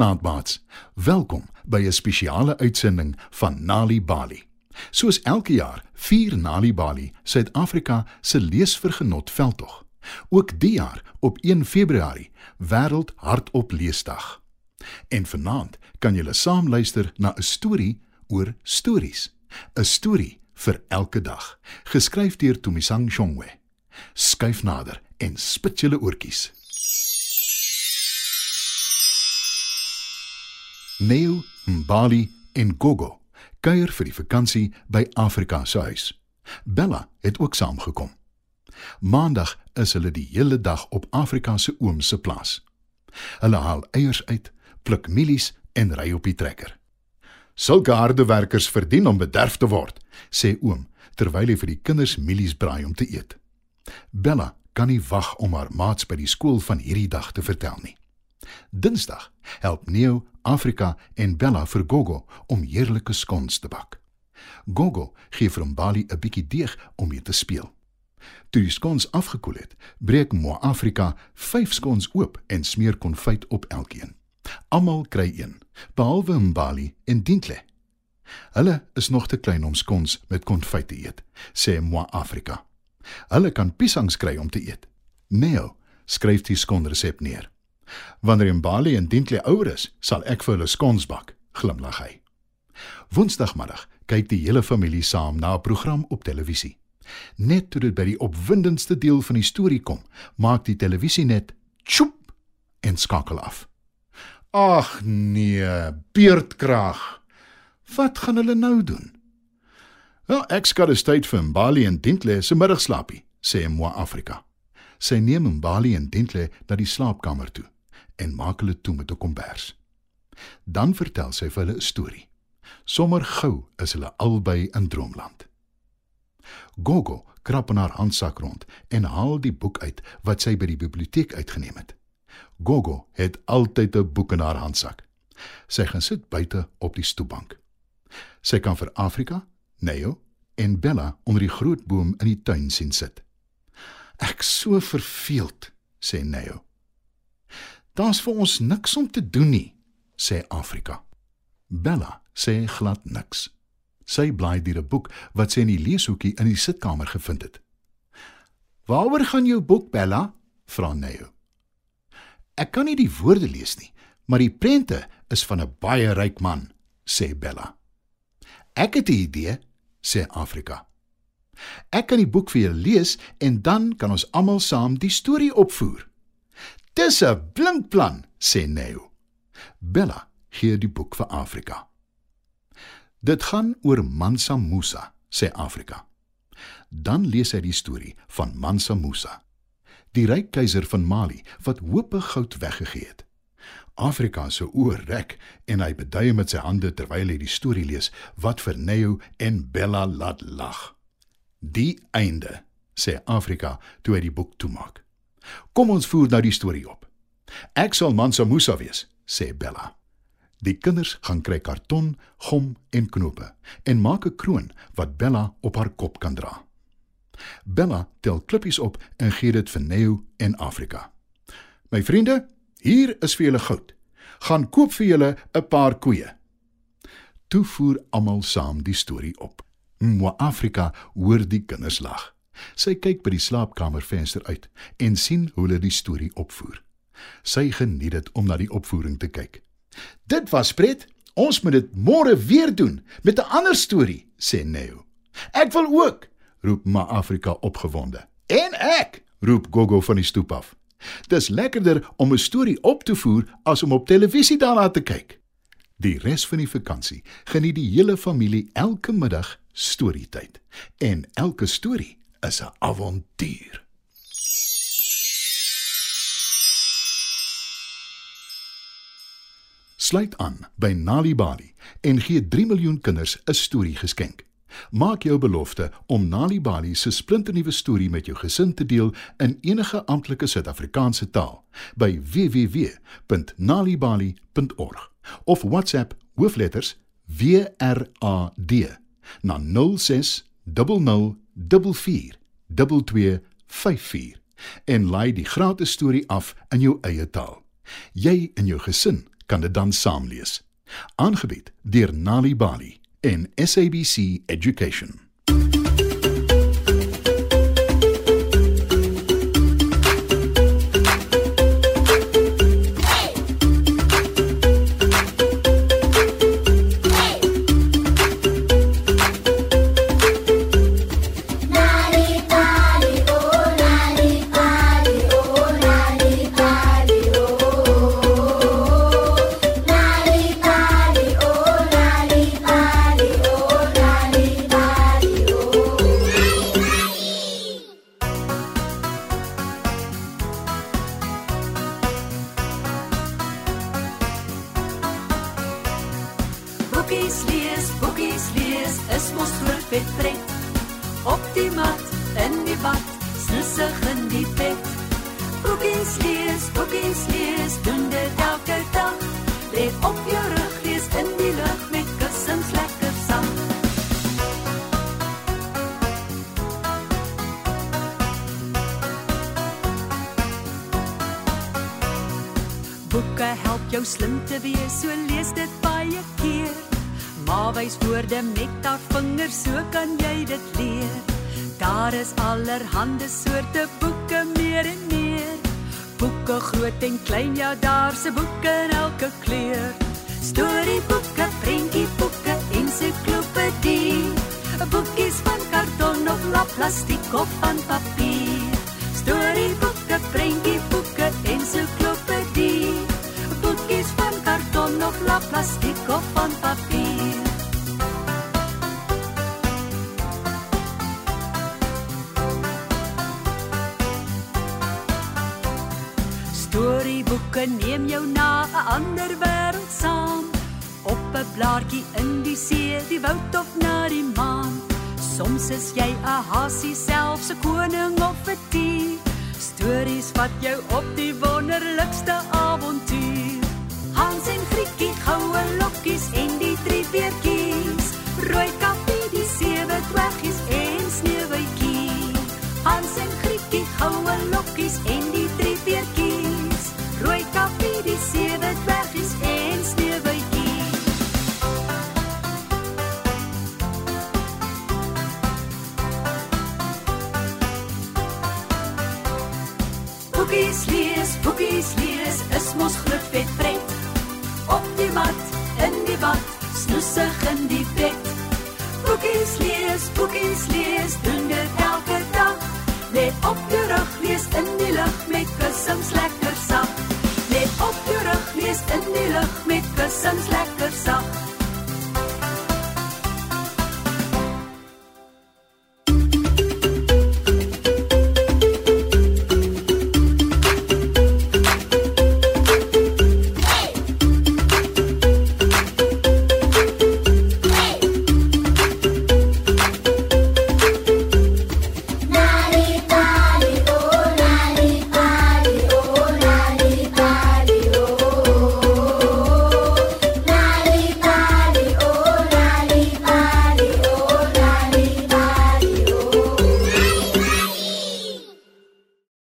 Goeienaand maats. Welkom by 'n spesiale uitsending van Nali Bali. Soos elke jaar vier Nali Bali Suid-Afrika se leesvergenot veldtog. Ook die jaar op 1 Februarie Wêreld Hardop Leesdag. En vanaand kan julle saam luister na 'n storie oor stories. 'n Storie vir elke dag, geskryf deur Tumisang Shongwe. Skyf nader en spit julle oortjies. Neo, Mbali en Gogo kuier vir die vakansie by Afrika se huis. Bella het ook saamgekom. Maandag is hulle die hele dag op Afrika se oom se plaas. Hulle haal eiers uit, pluk mielies en ry op die trekker. Sulke harde werkers verdien om bederf te word, sê oom terwyl hy vir die kinders mielies braai om te eet. Bella kan nie wag om haar maats by die skool van hierdie dag te vertel nie. Dinsdag help Neo, Afrika en Bella vir Gogo om heerlike skons te bak. Gogo gee vir Mbali 'n bietjie deeg om mee te speel. Toe die skons afgekoel het, breek Mo Afrika 5 skons oop en smeer konfyt op elkeen. Almal kry een, behalwe Mbali en Dintle. Hulle is nog te klein om skons met konfyt te eet, sê Mo Afrika. Hulle kan piesangs kry om te eet. Neo skryf die skonresep neer. Wanneer Mbali en Dintle ouer is, sal ek vir hulle skons bak, glimlag hy. Woensdagmiddag kyk die hele familie saam na 'n program op televisie. Net toe dit by die opwindendste deel van die storie kom, maak die televisie net tjoep en skakel af. Ag nee, beerdkrag. Wat gaan hulle nou doen? Wel, ek skat die tyd vir Mbali en Dintle se middagslaapie, sê Mo Afrika. Sy neem Mbali en Dintle na die slaapkamer toe en maak hulle toe met 'n kombers. Dan vertel sy vir hulle 'n storie. Sommer gou is hulle albei in droomland. Gogo krap in haar handsak rond en haal die boek uit wat sy by die biblioteek uitgeneem het. Gogo het altyd 'n boek in haar handsak. Sy gaan sit buite op die stoepbank. Sy kan vir Afrika, Neo en Bella onder die groot boom in die tuin sien sit. Ek so verveeld, sê Neo. Daar's vir ons niks om te doen nie, sê Afrika. Bella sê glad niks. Sy blaai deur 'n boek wat sy in die leeshoekie in die sitkamer gevind het. "Waaroor gaan jou boek, Bella?" vra Neo. "Ek kan nie die woorde lees nie, maar die prente is van 'n baie ryk man," sê Bella. "Ek het 'n idee," sê Afrika. "Ek kan die boek vir jou lees en dan kan ons almal saam die storie opvoer." "Dis 'n blink plan," sê Neo. Bella gee die boek vir Afrika. Dit gaan oor Mansa Musa, sê Afrika. Dan lees hy die storie van Mansa Musa, die ryk keiser van Mali wat hoope goud weggegee het. Afrika se oë rek en hy beduie met sy hande terwyl hy die storie lees wat vir Neo en Bella laat lag. Die einde, sê Afrika toe hy die boek toemaak. Kom ons voer nou die storie op. Ek sal Mansa Musa wees, sê Bella. Die kinders gaan kry karton, gom en knope en maak 'n kroon wat Bella op haar kop kan dra. Bella tel klippies op en gee dit vir Neo en Afrika. My vriende, hier is vir julle goud. Gaan koop vir julle 'n paar koeie. Toe voer almal saam die storie op. Mwa Afrika hoor die kinders lag. Sy kyk by die slaapkamervenster uit en sien hoe hulle die storie opvoer. Sy geniet dit om na die opvoering te kyk. Dit was pret. Ons moet dit môre weer doen met 'n ander storie, sê Neo. Ek wil ook, roep Ma Afrika opgewonde. En ek, roep Gogo van die stoep af. Dis lekkerder om 'n storie op te voer as om op televisie daarna te kyk. Die res van die vakansie geniet die hele familie elke middag storietyd. En elke storie is 'n avontuur. Sluit aan by Nali Bali en gee 3 miljoen kinders 'n storie geskenk. Maak jou belofte om Nali Bali se splinternuwe storie met jou gesin te deel in enige amptelike Suid-Afrikaanse taal by www.nalibali.org of WhatsApp hoofletters WRAD na 0600442254 en laai die gratis storie af in jou eie taal. Jy en jou gesin kan dit dan saamlees. Aangebied deur Nali Bali en SABC Education. Boekies lees, boekies lees, is mos groot vet pret. Op die mat, in die bad, snussig in die bed. Boekies lees, boekies lees, doen dit elke dag. Lê op jou rug, lees in die lug met kussings lekker saam. Boeke help jou slim te wees, so lees dit baie keer. Ma wys woorde met haar vingers, so kan jy dit leer. Daar is allerhande soorte boeke meer en meer. Boeke groot en klein, ja, daar's 'n boek in elke kleur. Storieboeke, prentjieboeke, ensiklopedie. Boekies van karton of lap plastiek of van papier. Storieboeke, prentjieboeke, ensiklopedie. Boekies van karton of lap plastiek of van papier. Storieboeke neem jou na 'n ander wêreld saam. Op 'n blaartjie in die see, die woud of na die maan. Soms is jy 'n hasie selfs 'n koning of 'n dier. Stories vat jou op die wonderlikste avontuur. Hans en Grietjie, goue lokkies en die drie beertjies. Rooi kappie, die sewe dwergies lees, boekies lees, doen dit elke dag. Lê op jou rug, lees in die lug met kussings lekker sag. Lê op jou rug, lees in die lug met kussings